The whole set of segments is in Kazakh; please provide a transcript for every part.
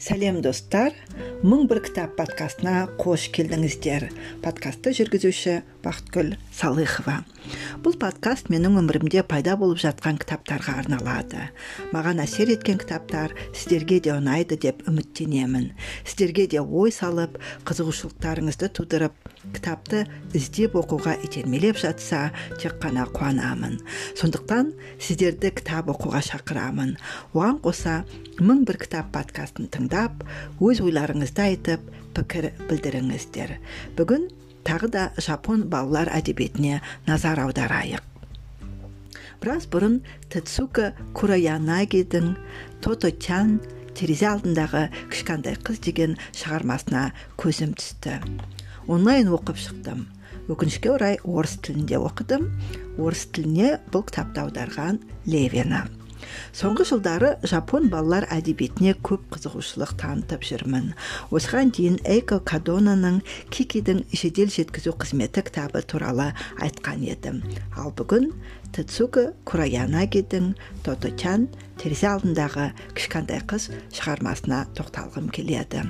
сәлем достар. Мың бір кітап подкастына қош келдіңіздер. Подкастты жүргізуші бақытгүл салыхова. Бұл подкаст менің өмірімде пайда болып жатқан кітаптарға арналады. Маған әсер еткен кітаптар сіздерге де ұнайды деп үміттенемін. Сіздерге де ой салып қызығушылықтарыңызды тудырып кітапты іздеп оқуға итермелеп жатса тек қана қуанамын. Сондықтан сіздерді кітап оқуға шақырамын. Оған қоса мың бір кітап подкастын тыңдап өз ойларыңызды айтып пікір білдіріңіздер. Бүгін тағы да жапон балалар әдебиетіне назар аударайық. Біраз бұрын тецука кураянагидің тото чан терезе алдындағы кішкентай қыз деген шығармасына көзім түсті. Онлайн оқып шықтым. Өкінішке орай орыс тілінде оқыдым. Орыс тіліне бұл кітапты аударған левина. Соңғы жылдары жапон балалар әдебиетіне көп қызығушылық танытып жүрмін. Осыған дейін эйко кадонаның кикидің жедел жеткізу қызметі кітабы туралы айтқан едім. Ал бүгін тецука кураянагидің тоточан терезе алдындағы кішкентай қыз шығармасына тоқталғым келеді.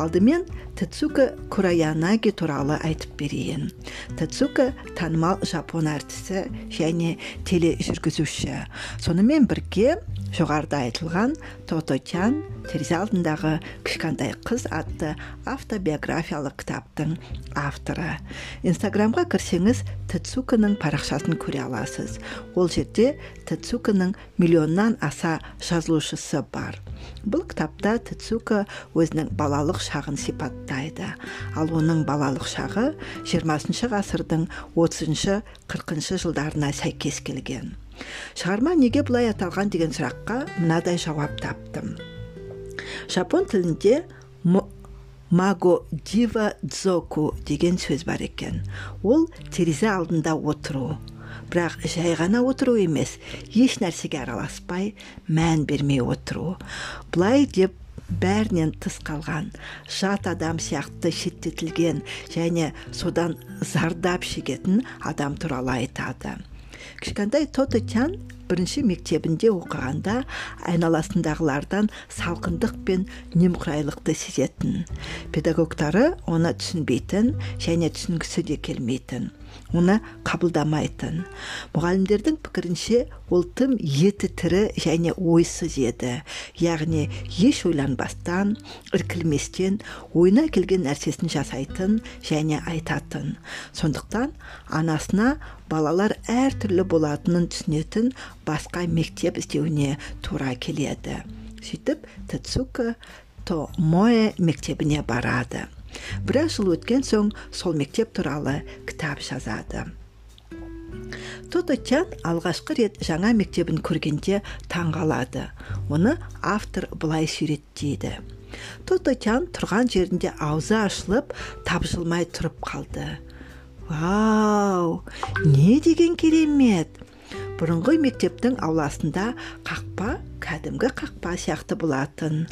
Алдымен тецука кураянаги туралы айтып берейін. Тецука танымал жапон әртісі және тележүргізуші. Сонымен бірге жоғарыда айтылған тоточан терезе алдындағы кішкентай қыз атты автобиографиялық кітаптың авторы. Инстаграмға кірсеңіз тецуканың парақшасын көре аласыз. Ол жерде тецуканың миллионнан аса жазылушысы бар. Бұл кітапта тецука өзінің балалық шағын сипаттайды. Ал оның балалық шағы 20 ғасырдың 30 40 жылдарына сәйкес келген. Шығарма неге бұлай аталған? деген сұраққа мынадай жауап таптым. Жапон тілінде маго дива дзоку деген сөз бар екен. Ол терезе алдында отыру бірақ жай ғана отыру емес еш нәрсеге араласпай мән бермей отыру. Бұлай деп бәрінен тыс қалған жат адам сияқты шеттетілген және содан зардап шегетін адам туралы айтады. Кішкентай тоты чан бірінші мектебінде оқығанда айналасындағылардан салқындық пен немқұрайлықты сезетін. Педагогтары оны түсінбейтін және түсінгісі де келмейтін. Оны қабылдамайтын мұғалімдердің пікірінше ол тым еті тірі және ойсыз еді. Яғни еш ойланбастан іркілместен ойына келген нәрсесін жасайтын және айтатын. Сондықтан анасына балалар әртүрлі болатынын түсінетін басқа мектеп іздеуіне тура келеді. Сөйтіп тецука томоэ мектебіне барады. Біраз жыл өткен соң сол мектеп туралы кітап жазады. Тото чан алғашқы рет жаңа мектебін көргенде таңғалады. Оны автор былай суреттейді. Тото чан тұрған жерінде аузы ашылып тапжылмай тұрып қалды. Вау не деген керемет! Бұрынғы мектептің ауласында қақпа кәдімгі қақпа сияқты болатын.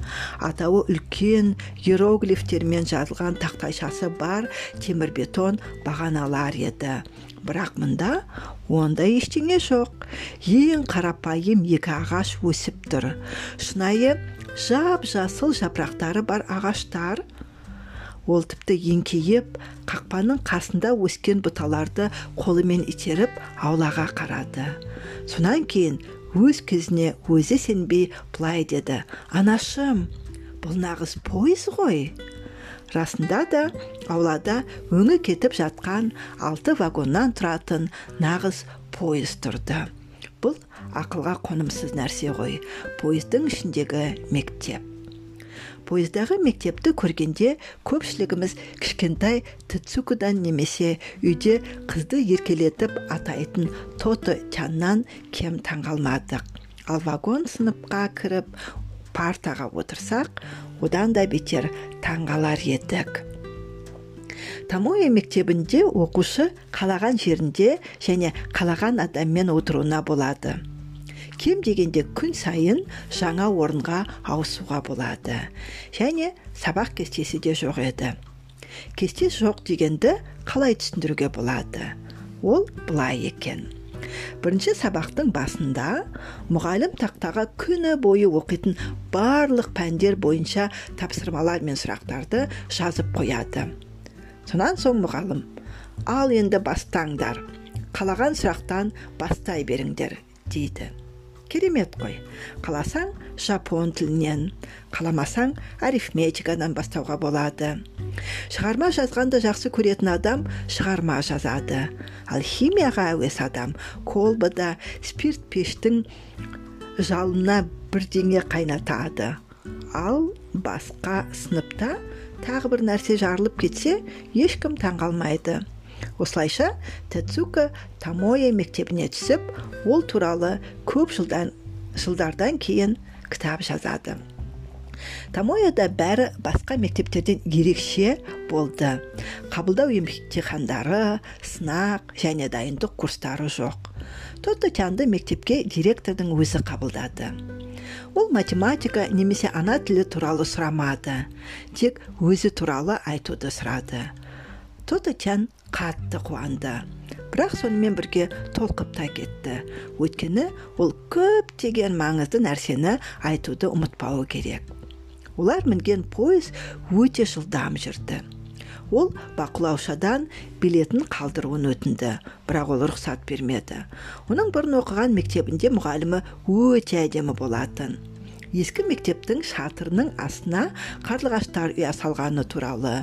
Атауы үлкен иероглифтермен жазылған тақтайшасы бар темірбетон бағаналар еді. Бірақ мұнда ондай ештеңе жоқ. Ең қарапайым екі ағаш өсіп тұр. Шынайы жап жасыл жапырақтары бар ағаштар ол тіпті еңкейіп қақпаның қасында өскен бұталарды қолымен итеріп аулаға қарады. Сонан кейін өз көзіне өзі сенбей былай деді. Анашым бұл нағыз пойыз ғой! Расында да аулада өңі кетіп жатқан алты вагоннан тұратын нағыз пойыз тұрды. Бұл ақылға қонымсыз нәрсе ғой. Пойыздың ішіндегі мектеп. Пойыздағы мектепті көргенде көпшілігіміз кішкентай тецукудан немесе үйде қызды еркелетіп атайтын тото чаннан кем таңғалмадық ал вагон сыныпқа кіріп партаға отырсақ одан да бетер таңғалар едік Тамоэ мектебінде оқушы қалаған жерінде және қалаған адаммен отыруына болады кем дегенде күн сайын жаңа орынға ауысуға болады. Және сабақ кестесі де жоқ еді. Кесте жоқ дегенді қалай түсіндіруге болады? Ол былай екен. Бірінші сабақтың басында мұғалім тақтаға күні бойы оқитын барлық пәндер бойынша тапсырмалар мен сұрақтарды жазып қояды. Сонан соң мұғалім ал енді бастаңдар қалаған сұрақтан бастай беріңдер дейді. Керемет қой. Қаласаң жапон тілінен қаламасаң арифметикадан бастауға болады. Шығарма жазғанды жақсы көретін адам шығарма жазады. Ал химияға әуес адам колбада спирт пештің жалына бірдеңе қайнатады. Ал басқа сыныпта тағы бір нәрсе жарылып кетсе ешкім таңғалмайды осылайша тецука тамоя мектебіне түсіп ол туралы көп жылдан жылдардан кейін кітап жазады. Тамояда бәрі басқа мектептерден ерекше болды. Қабылдау емтихандары сынақ және дайындық курстары жоқ. Тото тянды мектепке директордың өзі қабылдады. Ол математика немесе ана тілі туралы сұрамады. Тек өзі туралы айтуды сұрады. Тото тян қатты қуанды. Бірақ сонымен бірге толқып та кетті. Өйткені ол көптеген маңызды нәрсені айтуды ұмытпауы керек. Олар мінген пойыз өте жылдам жүрді. Ол бақылаушыдан билетін қалдыруын өтінді бірақ ол рұқсат бермеді. Оның бұрын оқыған мектебінде мұғалімі өте әдемі болатын. Ескі мектептің шатырының астына қарлығаштар ұя салғаны туралы.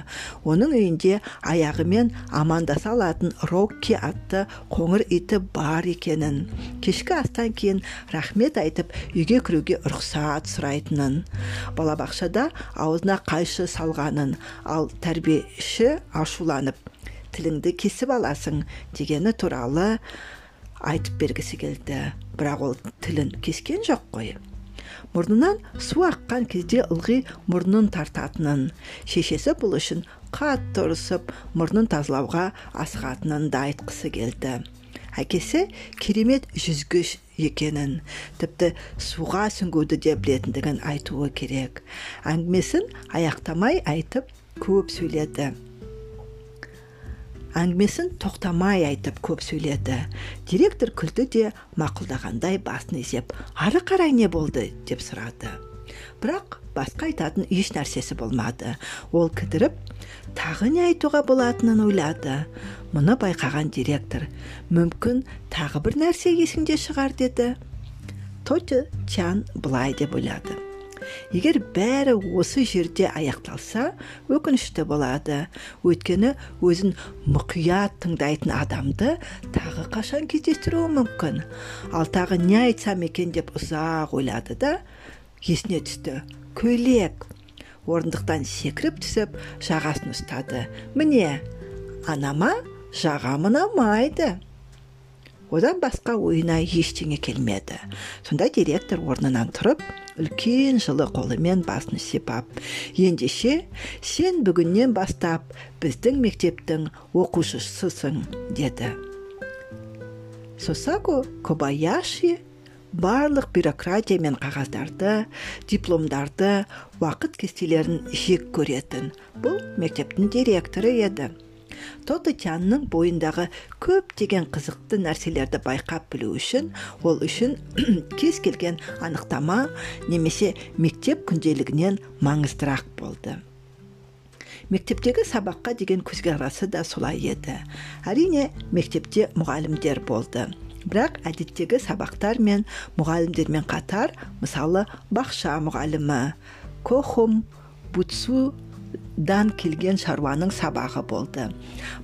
Оның үйінде аяғымен амандаса алатын рокки атты қоңыр иті бар екенін кешкі астан кейін рахмет айтып үйге кіруге рұқсат сұрайтынын балабақшада аузына қайшы салғанын ал тәрбиеші ашуланып тіліңді кесіп аласың дегені туралы айтып бергісі келді. Бірақ ол тілін кескен жоқ қой. Мұрнынан су аққан кезде ылғи мұрнын тартатынын шешесі бұл үшін қатты ұрысып мұрнын тазалауға асығатынын да айтқысы келді. Әкесі керемет жүзгіш екенін тіпті суға сүңгуді де білетіндігін айтуы керек. Әңгімесін аяқтамай айтып көп сөйледі. Әңгімесін тоқтамай айтып көп сөйледі. Директор күлді де мақұлдағандай басын изеп ары қарай не болды? деп сұрады. Бірақ басқа айтатын еш нәрсесі болмады. Ол кідіріп тағы не айтуға болатынын ойлады мұны байқаған директор мүмкін тағы бір нәрсе есіңде шығар деді. Тоти чан былай деп ойлады. Егер бәрі осы жерде аяқталса өкінішті болады. Өйткені өзін мұқият тыңдайтын адамды тағы қашан кездестіруі мүмкін? Ал тағы не айтсам екен деп ұзақ ойлады да есіне түсті. Көйлек. Орындықтан секіріп түсіп жағасын ұстады. Міне анама жағам ұнамайды одан басқа ойына ештеңе келмеді. Сонда директор орнынан тұрып үлкен жылы қолымен басын сипап ендеше сен бүгіннен бастап біздің мектептің оқушысысың деді. Сосако кобаяши барлық бюрократия мен қағаздарды дипломдарды уақыт кестелерін жек көретін бұл мектептің директоры еді. Тянның бойындағы көптеген қызықты нәрселерді байқап білу үшін ол үшін кез келген анықтама немесе мектеп күнделігінен маңыздырақ болды. Мектептегі сабаққа деген көзқарасы да солай еді. Әрине мектепте мұғалімдер болды. Бірақ әдеттегі сабақтар мен мұғалімдермен қатар мысалы бақша мұғалімі кохум бутсу дан келген шаруаның сабағы болды.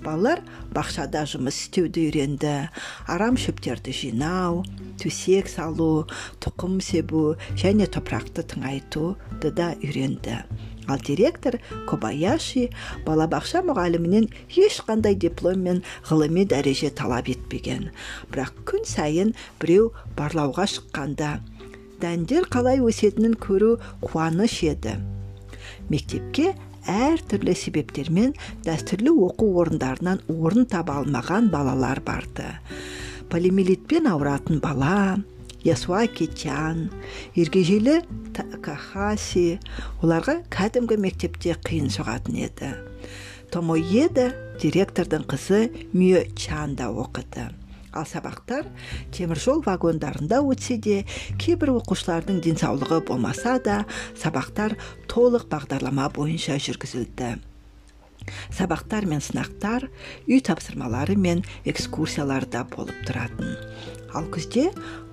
Балалар бақшада жұмыс істеуді үйренді арам шөптерді жинау төсек салу тұқым себу және топырақты тыңайтуды да үйренді. Ал директор кобаяши балабақша мұғалімінен ешқандай диплом мен ғылыми дәреже талап етпеген. Бірақ күн сайын біреу барлауға шыққанда дәндер қалай өсетінін көру қуаныш еді. Мектепке әртүрлі себептермен дәстүрлі оқу орындарынан орын таба алмаған балалар барды. Полимелитпен ауыратын бала ясуа кетян ергежейлі такахаси оларға кәдімгі мектепте қиын соғатын еді. Томоеда директордың қызы мио чан да оқыды. Ал сабақтар теміржол вагондарында өтсе де кейбір оқушылардың денсаулығы болмаса да сабақтар толық бағдарлама бойынша жүргізілді. Сабақтар мен сынақтар үй тапсырмалары мен экскурсияларда болып тұратын. Ал күзде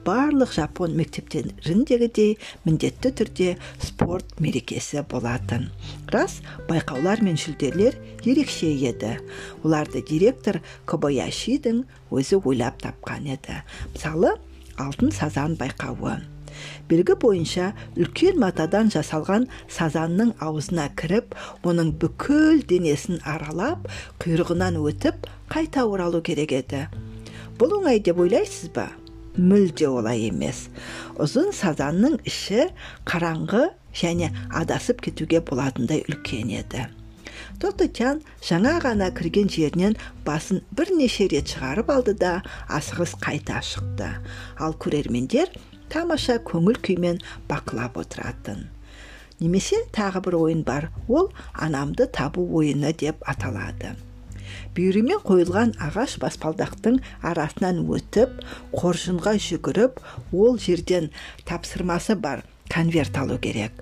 барлық жапон мектептеріндегідей міндетті түрде спорт мерекесі болатын. Рас байқаулар мен жүлделер ерекше еді. Оларды директор кобаяшидің өзі ойлап тапқан еді. Мысалы алтын сазан байқауы. Белгі бойынша үлкен матадан жасалған сазанның аузына кіріп оның бүкіл денесін аралап құйрығынан өтіп қайта оралу керек еді. Бұл оңай деп ойлайсыз ба мүлде олай емес ұзын сазанның іші қараңғы және адасып кетуге болатындай үлкен еді тототян жаңа ғана кірген жерінен басын бірнеше рет шығарып алды да асығыс қайта шықты ал көрермендер тамаша көңіл күймен бақылап отыратын немесе тағы бір ойын бар ол анамды табу ойыны деп аталады бүйірімен қойылған ағаш баспалдақтың арасынан өтіп қоржынға жүгіріп ол жерден тапсырмасы бар конверт алу керек.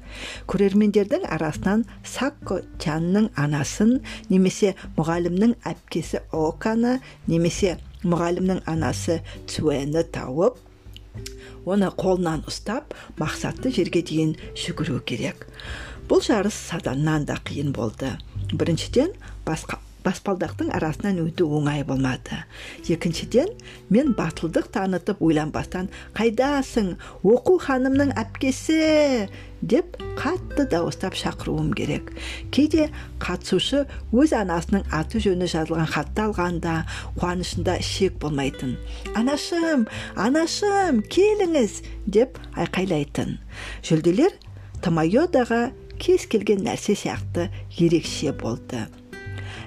Көрермендердің арасынан сакко тянның анасын немесе мұғалімнің әпкесі оканы немесе мұғалімнің анасы цуэні тауып оны қолынан ұстап мақсатты жерге дейін жүгіру керек. Бұл жарыс саданнан да қиын болды. Біріншіден басқа баспалдақтың арасынан өту оңай болмады. Екіншіден мен батылдық танытып ойланбастан қайдасың оқу ханымның әпкесі! деп қатты дауыстап шақыруым керек. Кейде қатысушы өз анасының аты жөні жазылған хатты алғанда қуанышында шек болмайтын анашым анашым келіңіз! деп айқайлайтын. Жүлделер томайодаға кез келген нәрсе сияқты ерекше болды.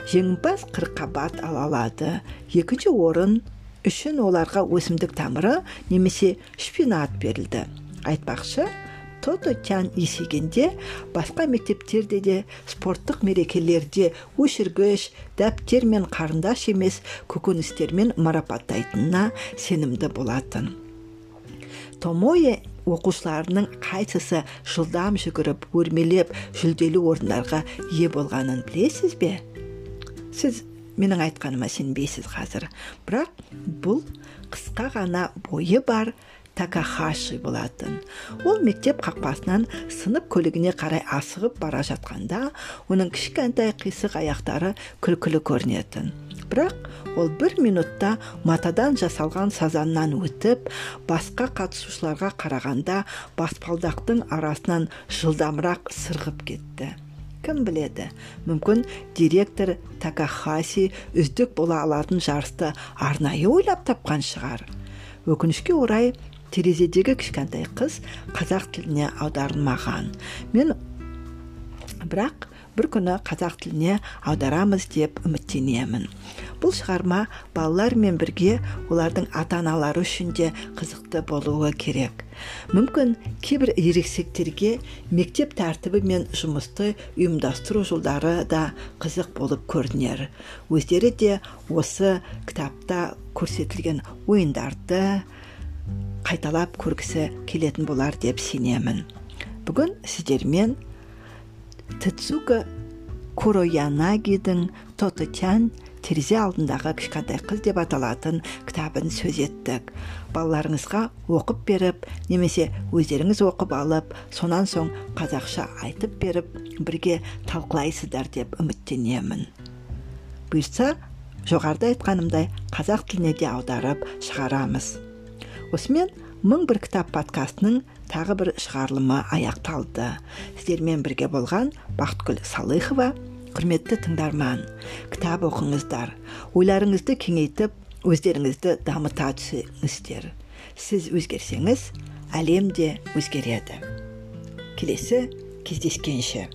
Жеңімпаз қырыққабат ала алады. Екінші орын үшін оларға өсімдік тамыры немесе шпинат берілді. Айтпақшы тото тян есейгенде басқа мектептерде де спорттық мерекелерде өшіргіш дәптер мен қарындаш емес көкөністермен марапаттайтынына сенімді болатын. Томое оқушыларының қайсысы жылдам жүгіріп өрмелеп жүлделі орындарға ие болғанын білесіз бе? Сіз менің айтқаныма сенбейсіз қазір. Бірақ бұл қысқа ғана бойы бар такахаши болатын. Ол мектеп қақпасынан сынып көлігіне қарай асығып бара жатқанда оның кішкентай қисық аяқтары күлкілі көрінетін. Бірақ ол бір минутта матадан жасалған сазаннан өтіп басқа қатысушыларға қарағанда баспалдақтың арасынан жылдамырақ сырғып кетті. Кім біледі? Мүмкін директор такахаси үздік бола алатын жарысты арнайы ойлап тапқан шығар. Өкінішке орай терезедегі кішкентай қыз қазақ тіліне аударылмаған. Мен бірақ бір күні қазақ тіліне аударамыз деп үміттенемін. Бұл шығарма балалармен бірге олардың ата аналары үшін де қызықты болуы керек. Мүмкін кейбір ересектерге мектеп тәртібі мен жұмысты ұйымдастыру жолдары да қызық болып көрінер. Өздері де осы кітапта көрсетілген ойындарды қайталап көргісі келетін болар деп сенемін. Бүгін сіздермен тецука куроянагидің тототян терезе алдындағы кішкентай қыз деп аталатын кітабын сөз еттік. Балаларыңызға оқып беріп немесе өздеріңіз оқып алып сонан соң қазақша айтып беріп бірге талқылайсыздар деп үміттенемін. Бұйыртса жоғарыда айтқанымдай қазақ тіліне де аударып шығарамыз. Осымен мың бір кітап подкастының тағы бір шығарылымы аяқталды. Сіздермен бірге болған бақытгүл салыхова құрметті тыңдарман кітап оқыңыздар ойларыңызды кеңейтіп өздеріңізді дамыта түсіңіздер сіз өзгерсеңіз әлем де өзгереді келесі кездескенше